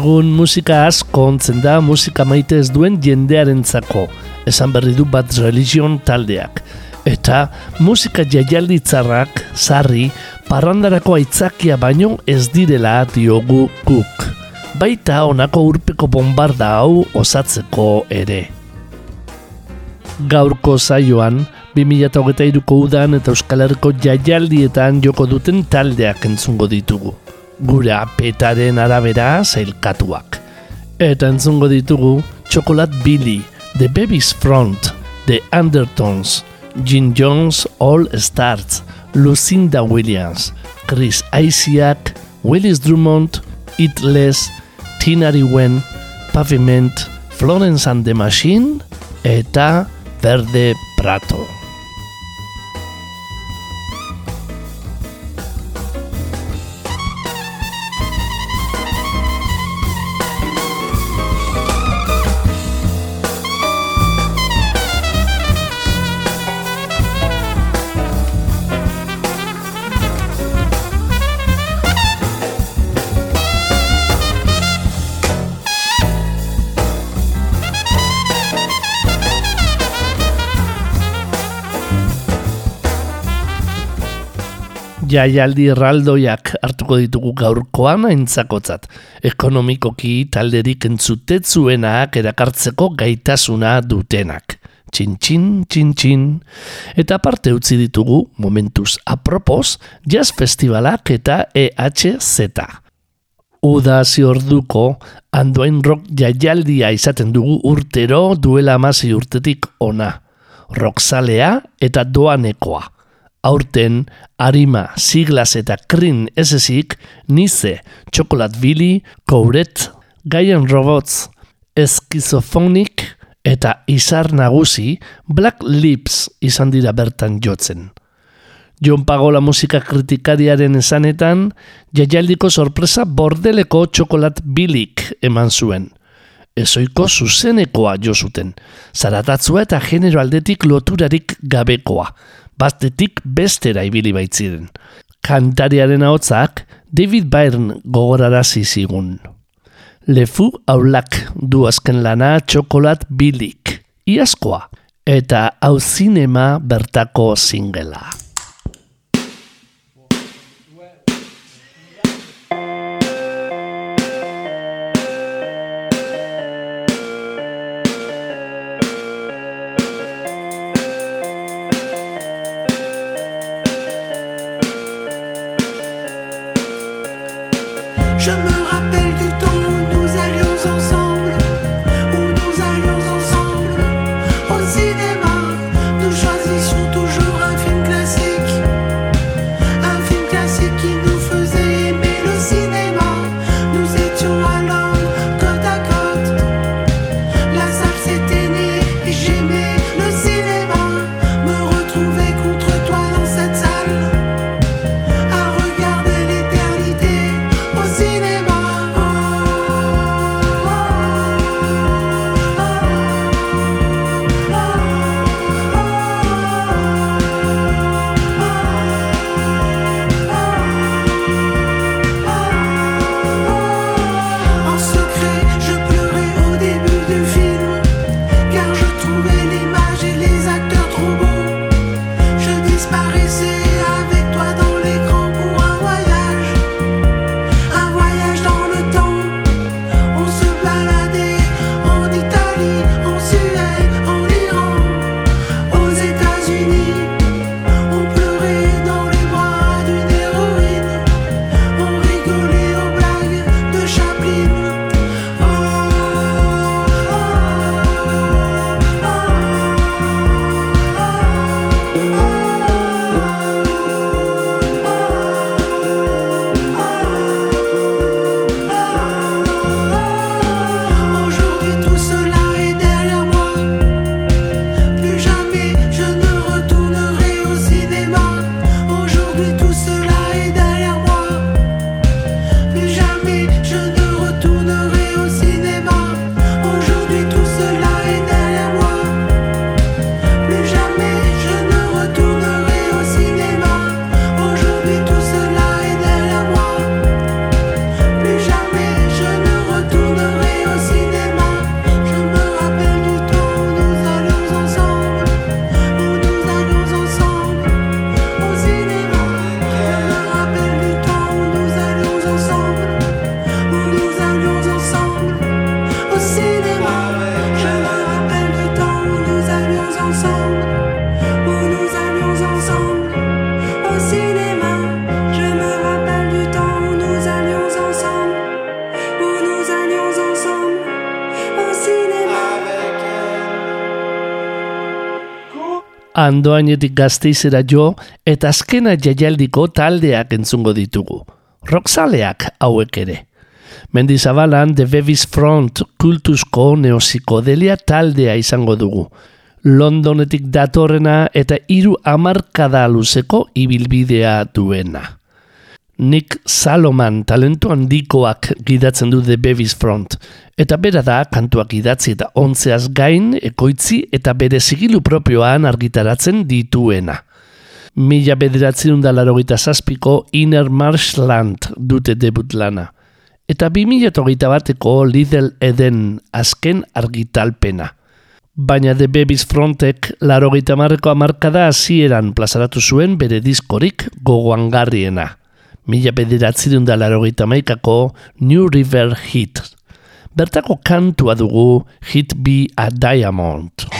Egun musika asko ontzen da musika maite ez duen jendearentzako, esan berri du bat religion taldeak. Eta musika jaialditzarrak, sarri, parrandarako aitzakia baino ez direla diogu guk. Baita honako urpeko bombarda hau osatzeko ere. Gaurko zaioan, 2008ko udan eta Euskal Herriko jaialdietan joko duten taldeak entzungo ditugu gure apetaren arabera zailkatuak. Eta entzungo ditugu Chocolate Billy, The Baby's Front, The Undertones, Jim Jones All Stars, Lucinda Williams, Chris Isiak, Willis Drummond, Itless, Tinari Wen, Pavement, Florence and the Machine, eta Verde Prato. Jaialdi erraldoiak hartuko ditugu gaurkoan aintzakotzat. Ekonomikoki talderik entzutetzuenak erakartzeko gaitasuna dutenak. Txin, txin, txin, txin. Eta parte utzi ditugu, momentuz apropos, jazz festivalak eta EHZ. Uda orduko, andoain rock jaialdia izaten dugu urtero duela amasi urtetik ona. Rockzalea eta doanekoa aurten Arima, Siglas eta Krin esezik, Nize, Chocolate Billy, Kouret, Gaien Robots, Eskizophonik eta Izar Nagusi, Black Lips izan dira bertan jotzen. Jon Pagola musika kritikariaren esanetan, jaialdiko sorpresa bordeleko Chocolate Billyk eman zuen. Ezoiko zuzenekoa jo zuten, zaratatzua eta genero aldetik loturarik gabekoa, bastetik bestera ibili baitziren. Kantariaren ahotsak David Byrne gogorarazi zigun. Lefu aulak du azken lana txokolat bilik, iazkoa, eta hau zinema bertako zingela. Andoainetik gazteizera jo eta azkena jaialdiko taldeak entzungo ditugu. Roxaleak hauek ere. Mendizabalan The Bevis Front kultuzko neozikodelia taldea izango dugu. Londonetik datorrena eta hiru hamarkada luzeko ibilbidea duena. Nick Saloman talentu handikoak gidatzen du The Bevis Front, eta bera da kantuak idatzi eta ontzeaz gain ekoitzi eta bere zigilu propioan argitaratzen dituena. Mila bederatzen da larogita zazpiko Inner Marshland dute debut lana. Eta bi mila bateko Lidl Eden azken argitalpena. Baina The Babies Frontek larogita marreko amarkada hasieran plazaratu zuen bere diskorik gogoangarriena mila bederatzerun da larogeita maikako New River Hit. Bertako kantua dugu Hit Be a Diamond.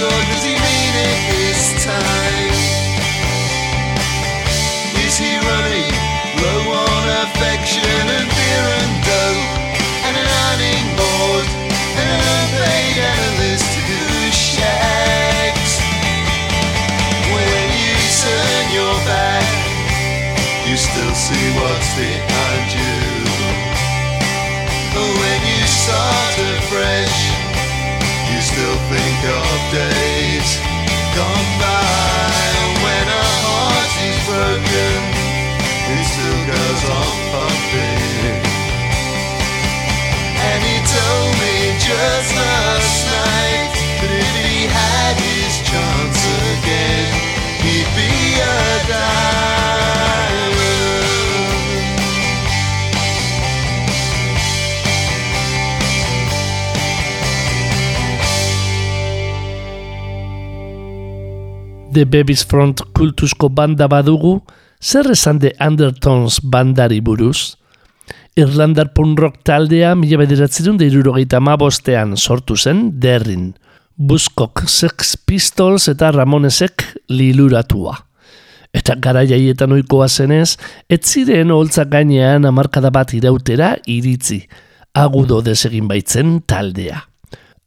or does he mean it this time? Is he running low on affection and beer and dope and an ironing board and an unpaid analyst who shags? When you turn your back, you still see what's behind you. But When you start afresh, think of days gone by when a heart is broken. It still goes on pumping. And he told me just last night that if he had his chance again, he'd be a diamond. The Babies Front kultuzko banda badugu, zer esan de Undertones bandari buruz? Irlandar punk rock taldea mila bederatzerun da irurogeita bostean sortu zen derrin. Buskok Sex Pistols eta Ramonesek liluratua. Eta gara jaietan oikoa zenez, ez ziren holtzak gainean amarkada bat irautera iritzi. Agudo desegin baitzen taldea.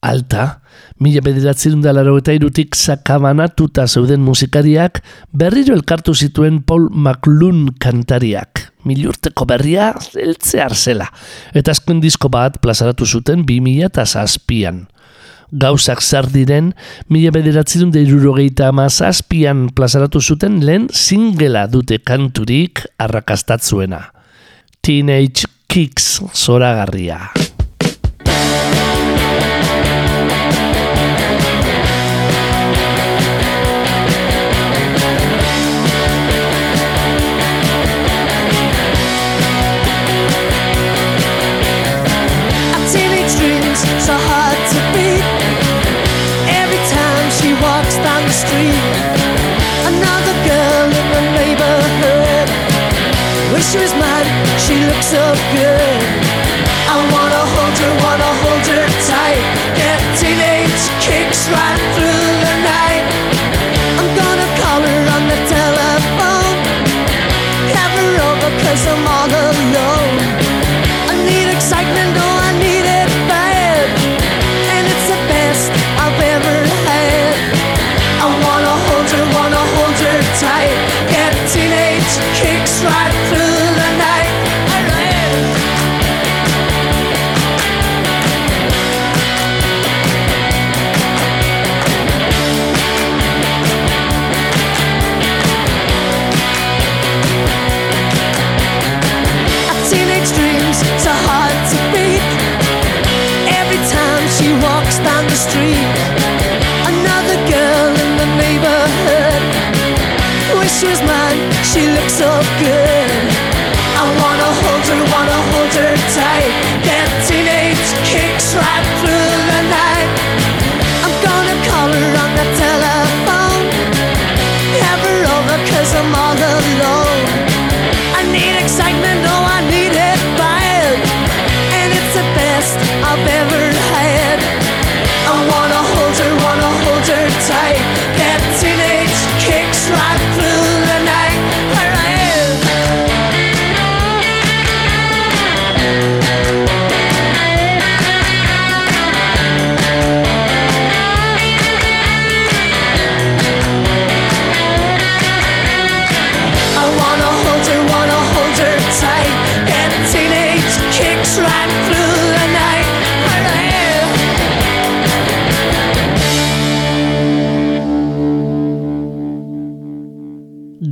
Alta, mila bederatzen da laro eta irutik sakabanatuta zeuden musikariak berriro elkartu zituen Paul McLuhan kantariak. Milurteko berria zeltzear zela. Eta azken disko bat plazaratu zuten 2000 eta zazpian. Gauzak zar diren, mila bederatzen da irurogeita ama zazpian plazaratu zuten lehen singela dute kanturik arrakastatzuena. Teenage Kicks zoragarria. she's mad, she looks so good.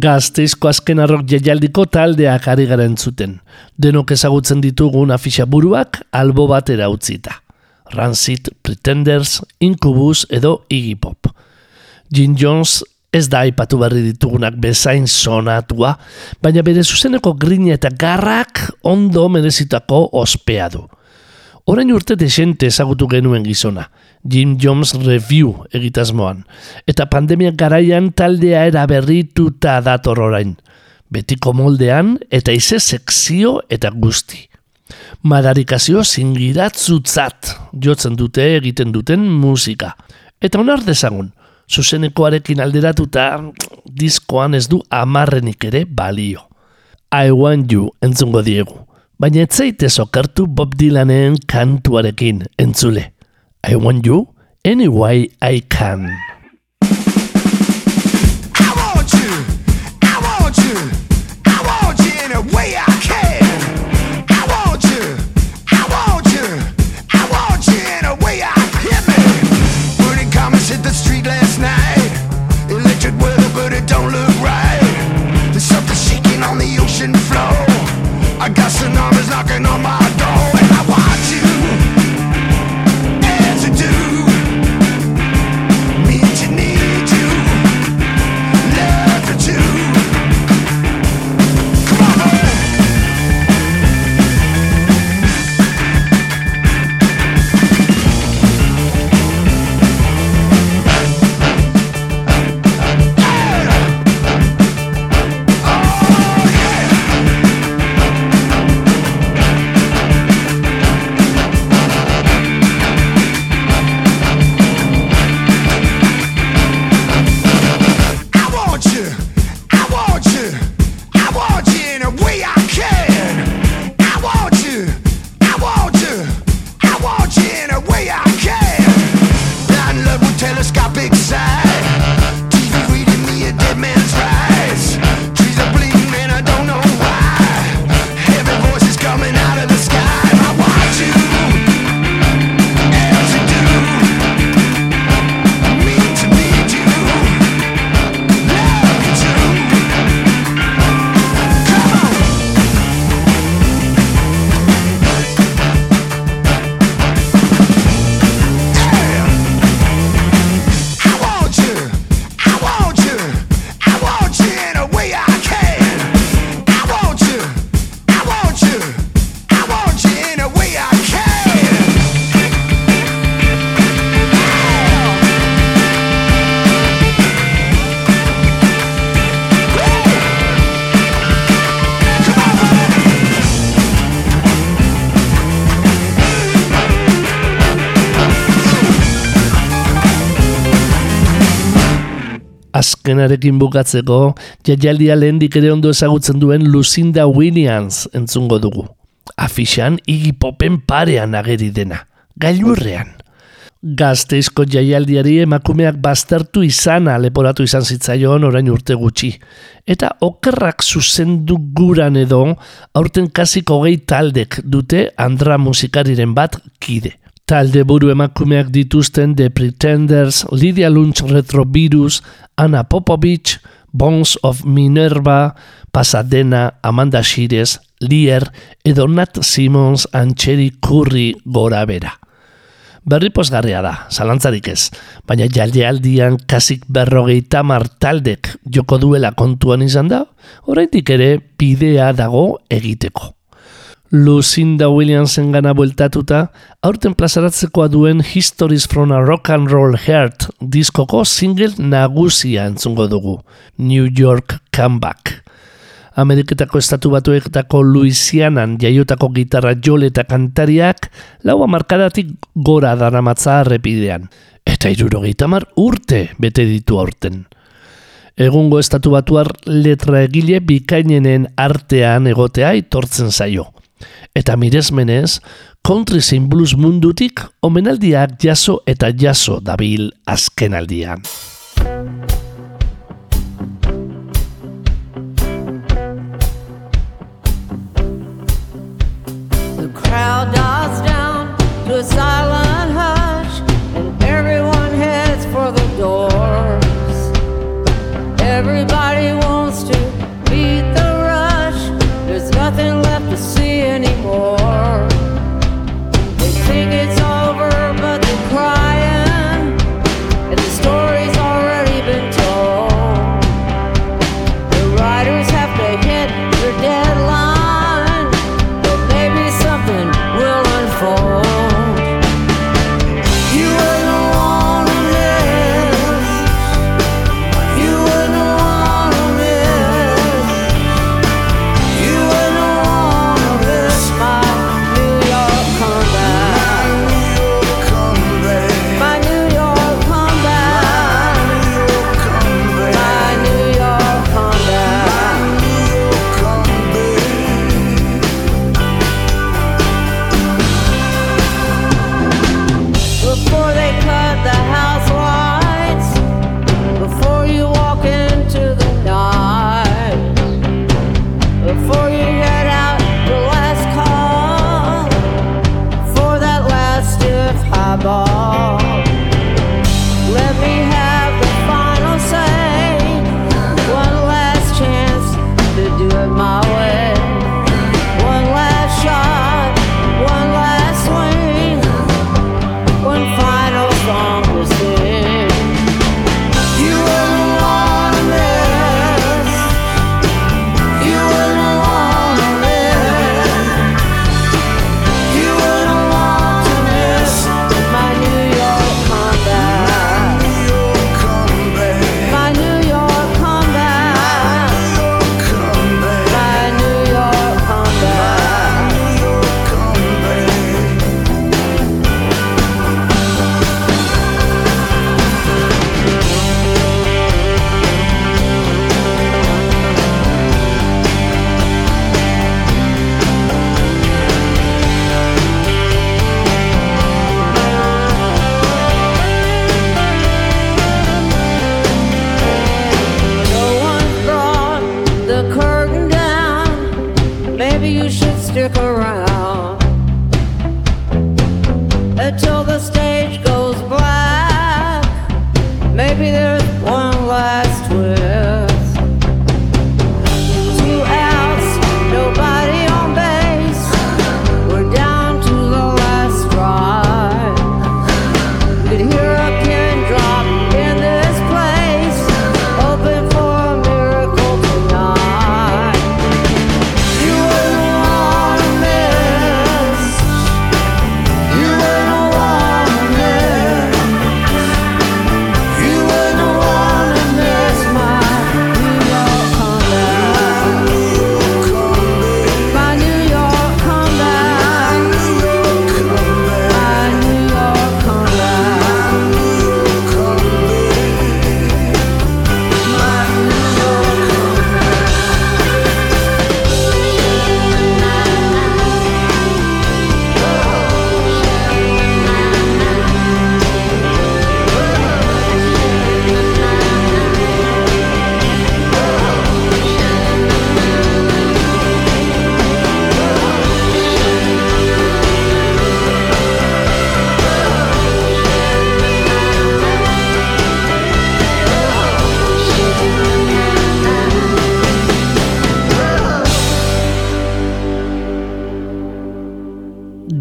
Gazteizko azken arrok jaialdiko taldeak ari gara entzuten. Denok ezagutzen ditugun afixa buruak albo batera utzita. Rancid, Pretenders, Incubus edo Iggy Pop. Jim Jones ez da aipatu berri ditugunak bezain sonatua, baina bere zuzeneko grina eta garrak ondo merezitako ospea du. Orain urte desente ezagutu genuen gizona, Jim Jones Review egitasmoan, eta pandemia garaian taldea era berrituta dator orain, betiko moldean eta ize sekzio eta guzti. Madarikazio zingiratzutzat jotzen dute egiten duten musika. Eta onar dezagun, zuzenekoarekin alderatuta diskoan ez du amarrenik ere balio. I want you entzungo diegu. Baina etzaite sokartu Bob Dylanen kantuarekin entzule. I want you any way I can. I want you, I want you, I want you way I can. I want you, I want you, I want you way I can. Hit the street last night. Electric weather, but it don't look right. There's something shaking on the ocean floor. I got tsunamis knocking on my Azkenarekin bukatzeko, jaialdia lehendik ere ondo ezagutzen duen Lucinda Williams entzungo dugu. Afixan Iggy Popen parean ageri dena, gailurrean. Gazteizko jaialdiari emakumeak baztertu izana leporatu izan zitzaion orain urte gutxi. Eta okerrak zuzendu guran edo, aurten kasiko gehi taldek dute Andra musikariren bat kide. Talde buru emakumeak dituzten The Pretenders, Lydia Lunch Retrovirus, Anna Popovich, Bones of Minerva, Pasadena, Amanda Shires, Lier, edo Nat Simmons, Antxeri Curry gora bera. Berri posgarria da, zalantzarik ez, baina jaldealdian kasik berrogeita taldek joko duela kontuan izan da, oraindik ere bidea dago egiteko. Lucinda Williamsen gana bueltatuta, aurten plazaratzekoa duen Histories from a Rock and Roll Heart diskoko single nagusia entzungo dugu, New York Comeback. Ameriketako estatu batuetako Louisianan jaiotako gitarra jole eta kantariak laua markadatik gora daramatza errepidean. Eta irurogeita mar urte bete ditu aurten. Egungo estatu batuar letra egile bikainenen artean egotea itortzen zaio. Eta miresmenez, country zein blues mundutik omenaldiak jaso eta jaso dabil azkenaldian. The crowd dies down to a silent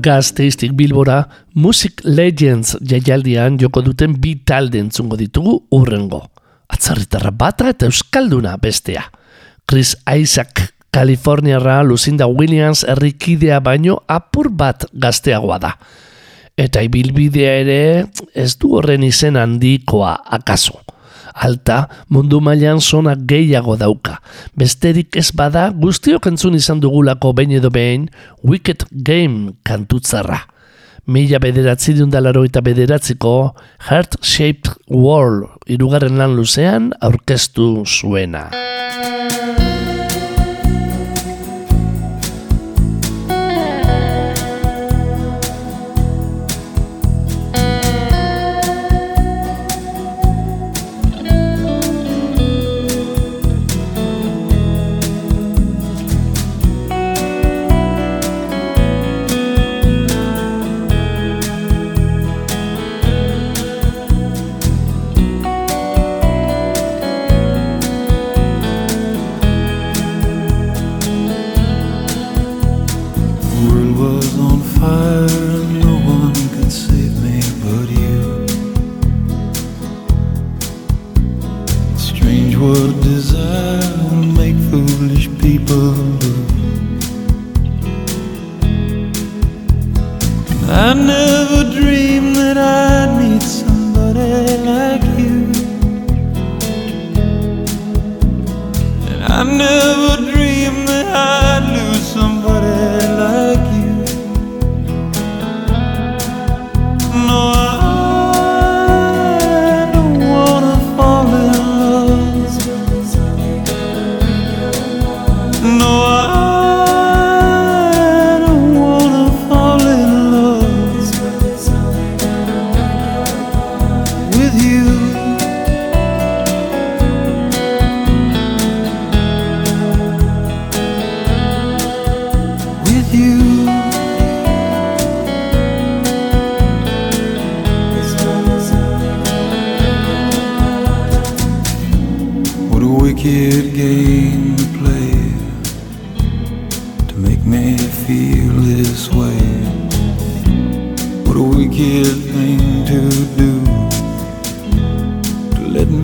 gazteiztik bilbora Music Legends jaialdian joko duten bi talde entzungo ditugu urrengo. Atzarritarra bata eta euskalduna bestea. Chris Isaac Kaliforniarra Lucinda Williams errikidea baino apur bat gazteagoa da. Eta ibilbidea ere ez du horren izen handikoa akaso. Alta mundu mailan zona gehiago dauka. Besterik ez bada guztiok entzun izan dugulako behin edo behin Wicked Game kantutzarra. Mila bederatzi diundalaro eta bederatziko Heart Shaped World irugarren lan luzean aurkeztu zuena.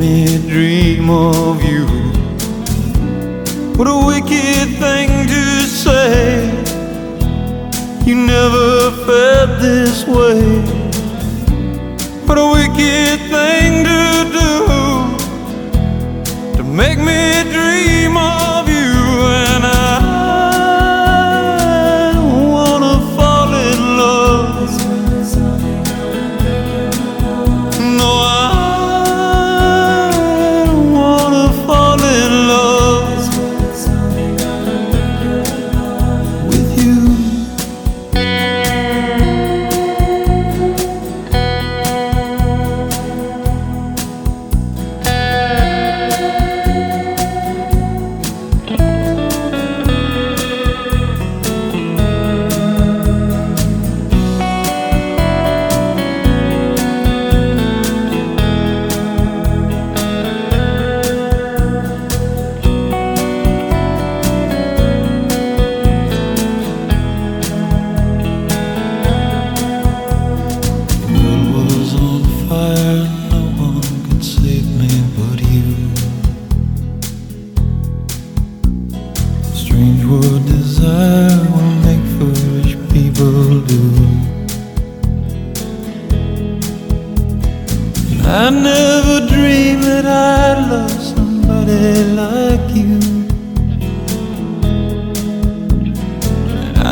Me dream of you. What a wicked thing to say. You never felt this way. What a wicked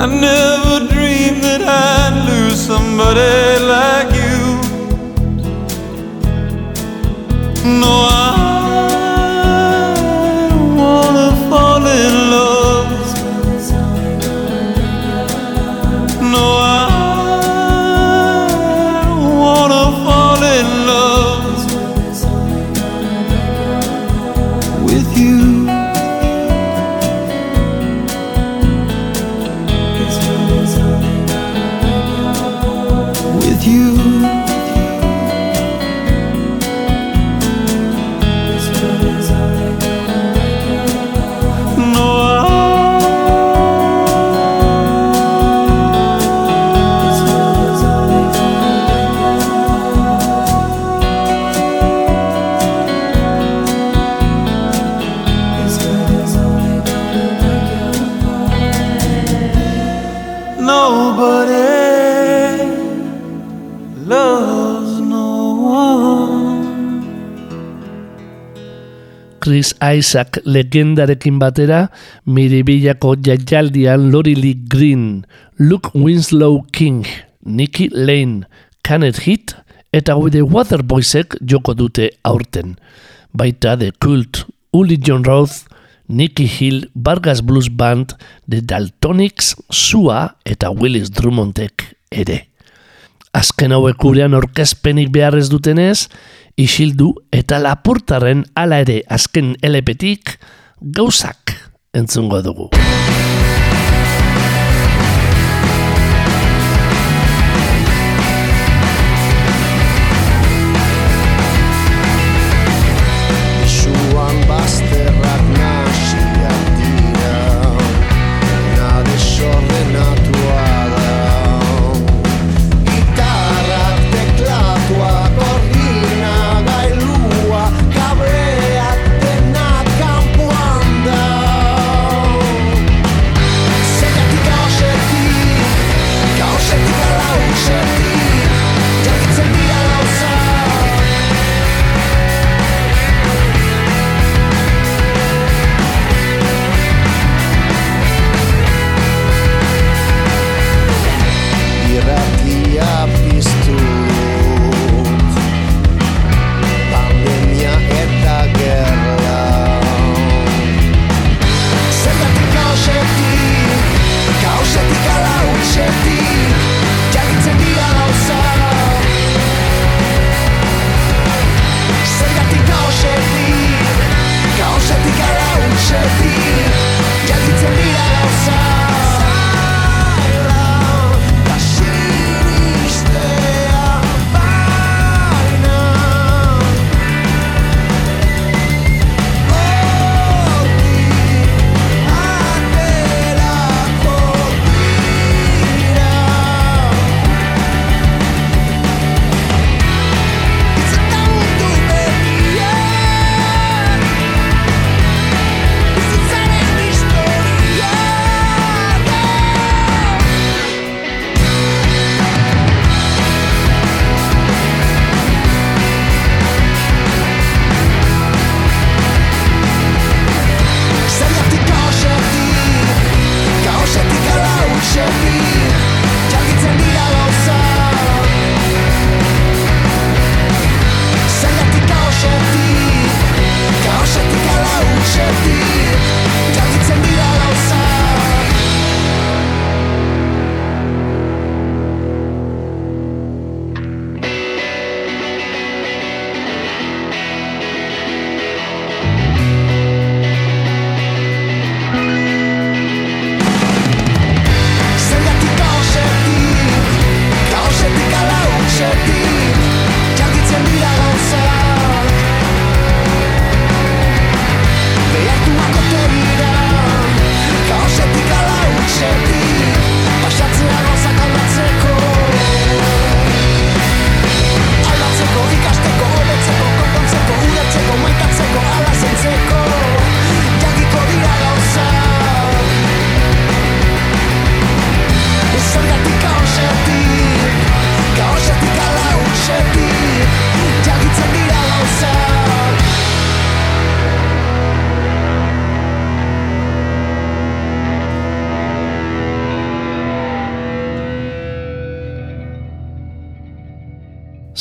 I never dreamed that I'd lose somebody Chris Isaac legendarekin batera, miribillako jaialdian Lori Lee Green, Luke Winslow King, Nicky Lane, Kenneth Heat eta The Waterboysek joko dute aurten. Baita The Cult, Uli John Roth, Nicky Hill, Vargas Blues Band, The Daltonics, Sua eta Willis Drummondek ere. Azken hauek gurean orkezpenik beharrez dutenez, isildu eta lapurtaren ala ere azken elepetik gauzak entzungo dugu.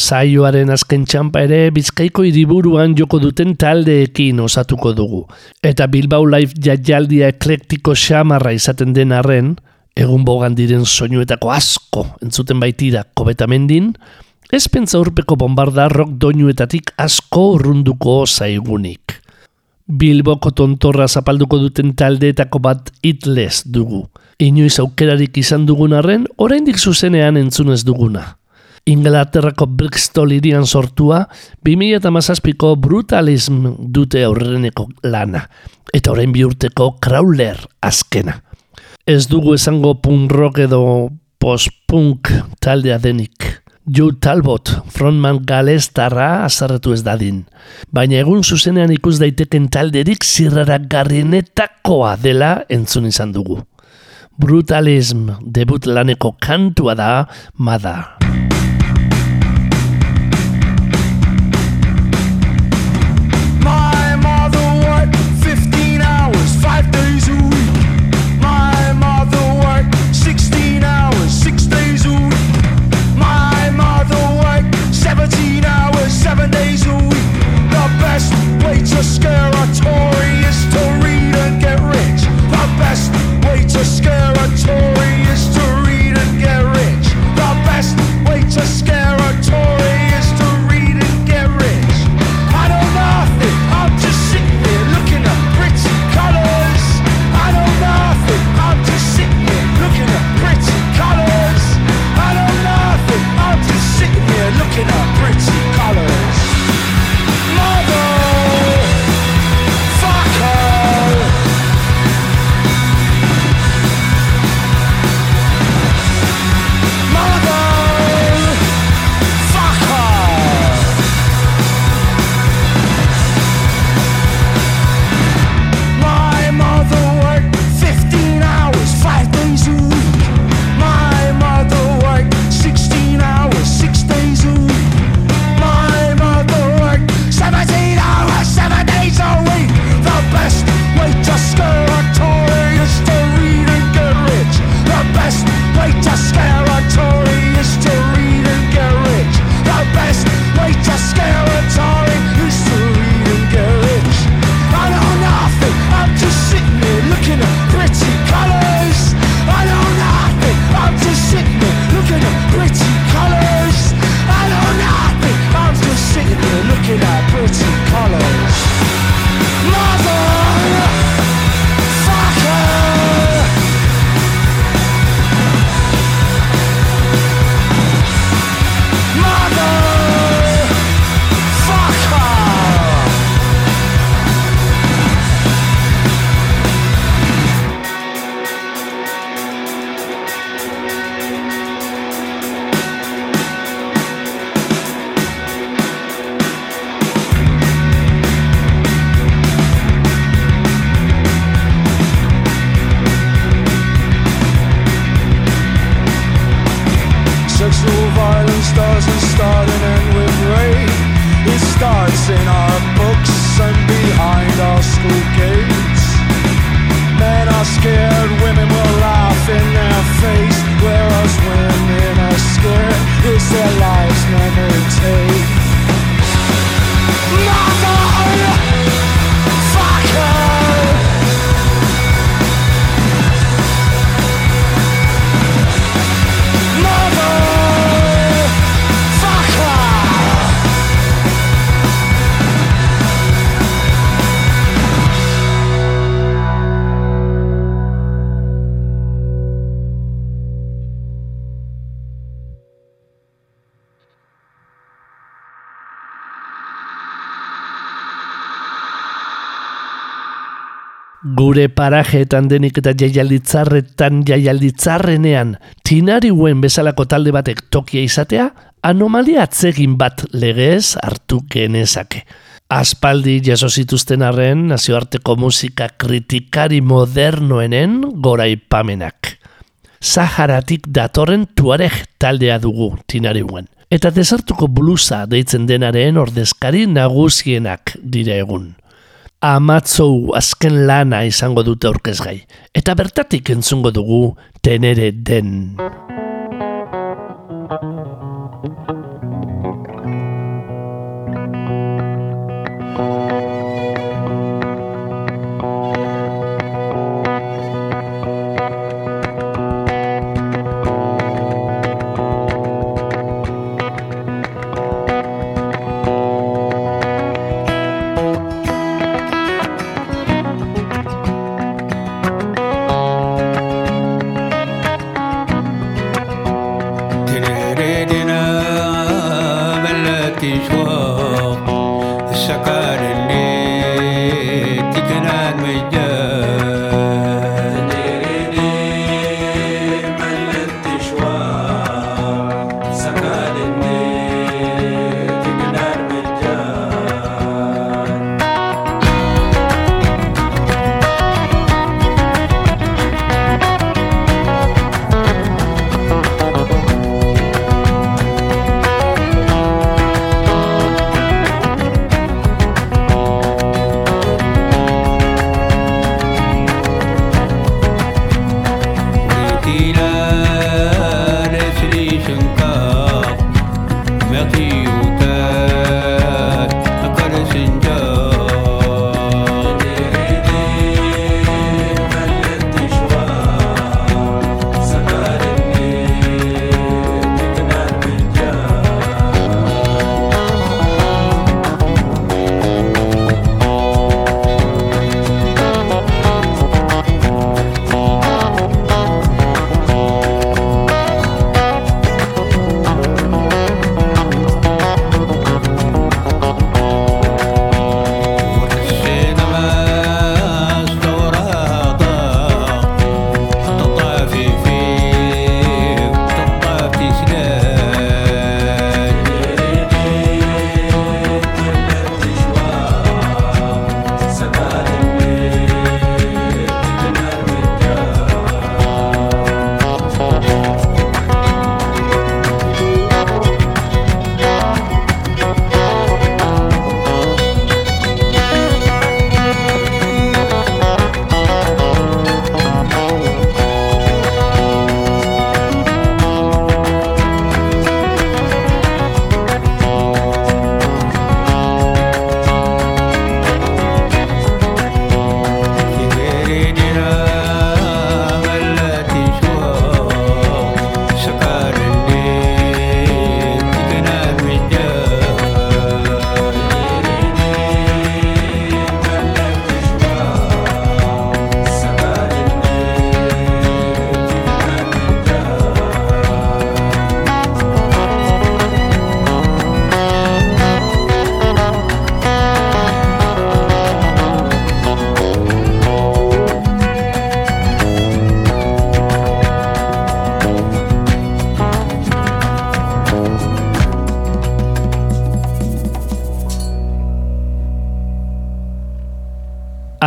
Saioaren azken txampa ere Bizkaiko hiriburuan joko duten taldeekin osatuko dugu. Eta Bilbao Live jaialdia eklektiko xamarra izaten den arren, egun bogan diren soinuetako asko entzuten baitira kobetamendin, ez pentsa urpeko bombarda rock doinuetatik asko urrunduko zaigunik. Bilboko tontorra zapalduko duten taldeetako bat itles dugu. Inoiz aukerarik izan dugun arren, oraindik zuzenean entzunez duguna. Inglaterrako Bristol irian sortua, 2008ko brutalism dute aurreneko lana, eta orain bi urteko Crawler azkena. Ez dugu esango punk rock edo post-punk taldea denik. Joe Talbot, frontman galestarra azarretu ez dadin. Baina egun zuzenean ikus daiteken talderik zirrarak garrienetakoa dela entzun izan dugu. Brutalism debut laneko kantua da Mada. Gure parajeetan denik eta jaialditzarretan jaialditzarrenean tinariuen bezalako talde batek tokia izatea, anomalia atzegin bat legez hartu genezake. Aspaldi jaso zituzten arren nazioarteko musika kritikari modernoenen goraipamenak. Saharatik datorren tuareg taldea dugu tinariuen. Eta desartuko blusa deitzen denaren ordezkari nagusienak dire egun amatzou azken lana izango dute aurkezgai. Eta bertatik entzungo dugu tenere den.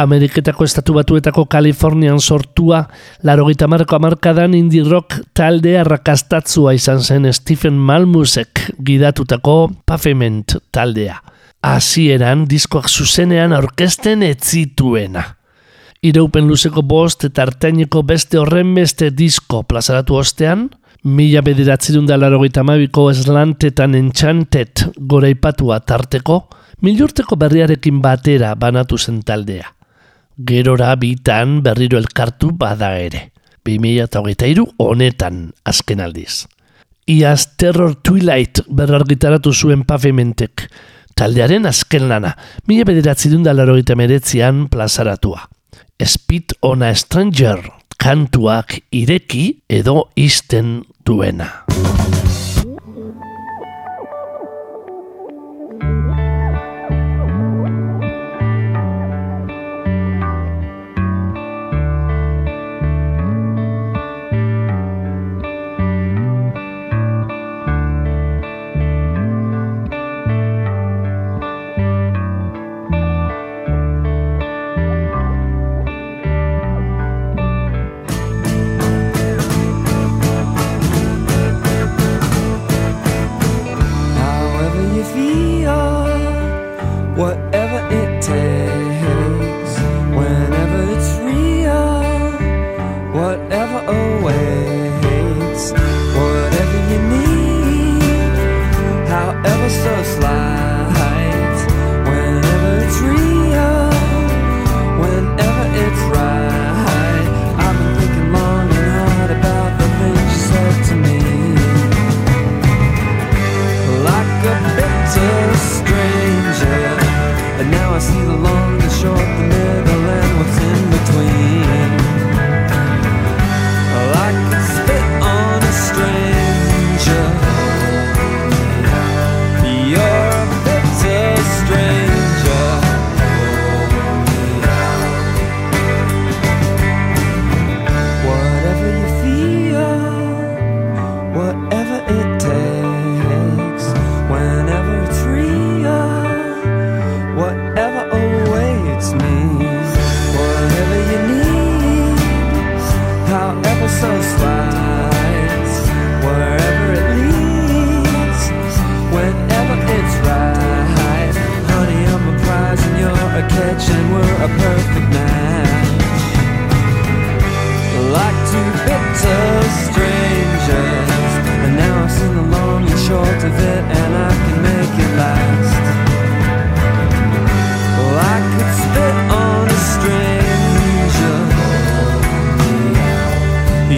Ameriketako estatu batuetako Kalifornian sortua, larogeita marko amarkadan indie rock talde arrakastatzua izan zen Stephen Malmusek gidatutako Pavement taldea. hasieran diskoak zuzenean aurkezten etzituena. Iraupen luzeko bost eta artaineko beste horren beste disko plazaratu ostean, mila bederatzerun da larogeita mabiko eslantetan entxantet goraipatua tarteko, milurteko berriarekin batera banatu zen taldea. Gerora bitan berriro elkartu bada ere. 2008 honetan azken aldiz. Iaz Terror Twilight berrargitaratu zuen pavementek, taldearen azken lana, mila bederatzerun da larogeita meretzian plazaratua. Speed on a Stranger kantuak ireki edo isten duena. What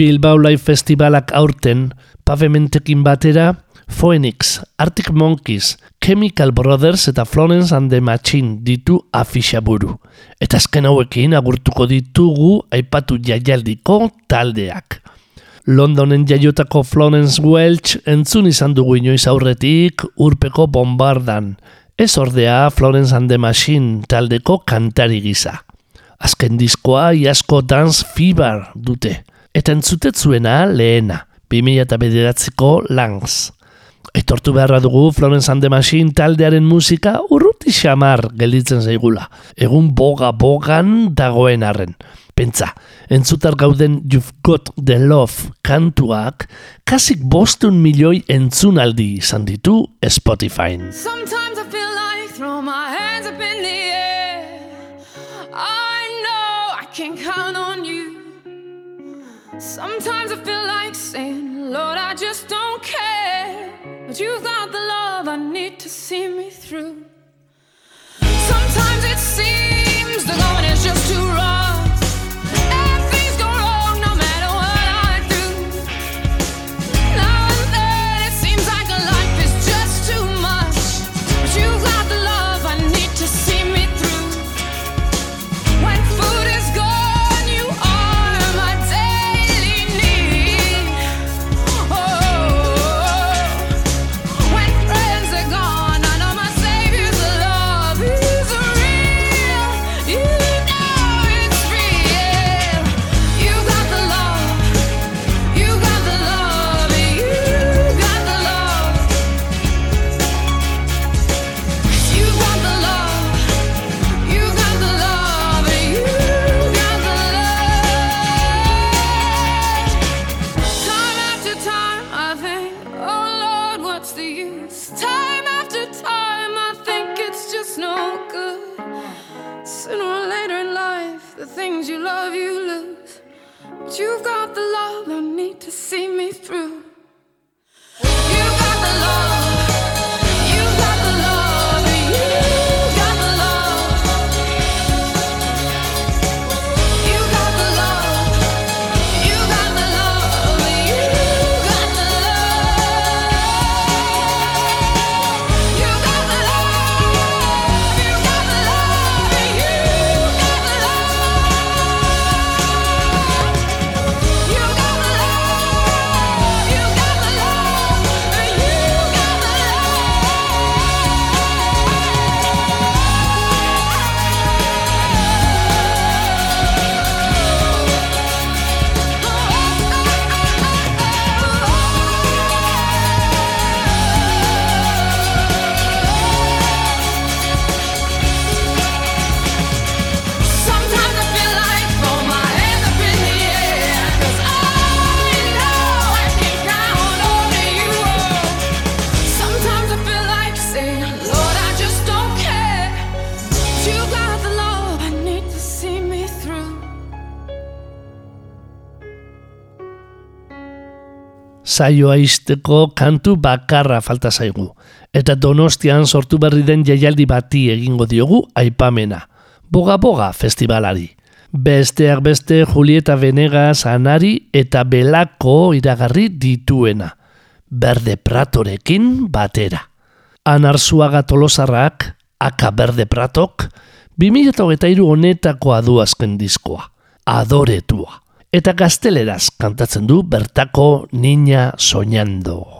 Bilbao Live Festivalak aurten, pavementekin batera, Phoenix, Arctic Monkeys, Chemical Brothers eta Florence and the Machine ditu afixaburu. Eta azken hauekin agurtuko ditugu aipatu jaialdiko taldeak. Londonen jaiotako Florence Welch entzun izan dugu inoiz aurretik urpeko bombardan. Ez ordea Florence and the Machine taldeko kantari gisa. Azken diskoa iasko Dance Fever dute. Eta entzutetzuena lehena, 2009ko Langs. Aitortu beharra dugu Florence and the Machine taldearen musika urruti xamar gelditzen zaigula. Egun boga-bogan dagoen arren. Pentsa, entzutar gauden You've Got the Love kantuak kasik bostun milioi entzunaldi izan ditu Spotifyn. Sometimes I feel like throw my hands up in the air. Sometimes I feel like saying, Lord, I just don't care. But you've got the love I need to see me through. Sometimes it seems the going is just too rough. saioa izteko kantu bakarra falta zaigu. Eta donostian sortu berri den jaialdi bati egingo diogu aipamena. Boga Boga festivalari. Besteak beste Julieta Venegas anari eta belako iragarri dituena. Berde pratorekin batera. Anarzuaga tolosarrak, aka berde pratok, 2008 honetakoa du azken diskoa. Adoretua eta gazteleraz kantatzen du bertako nina soñando.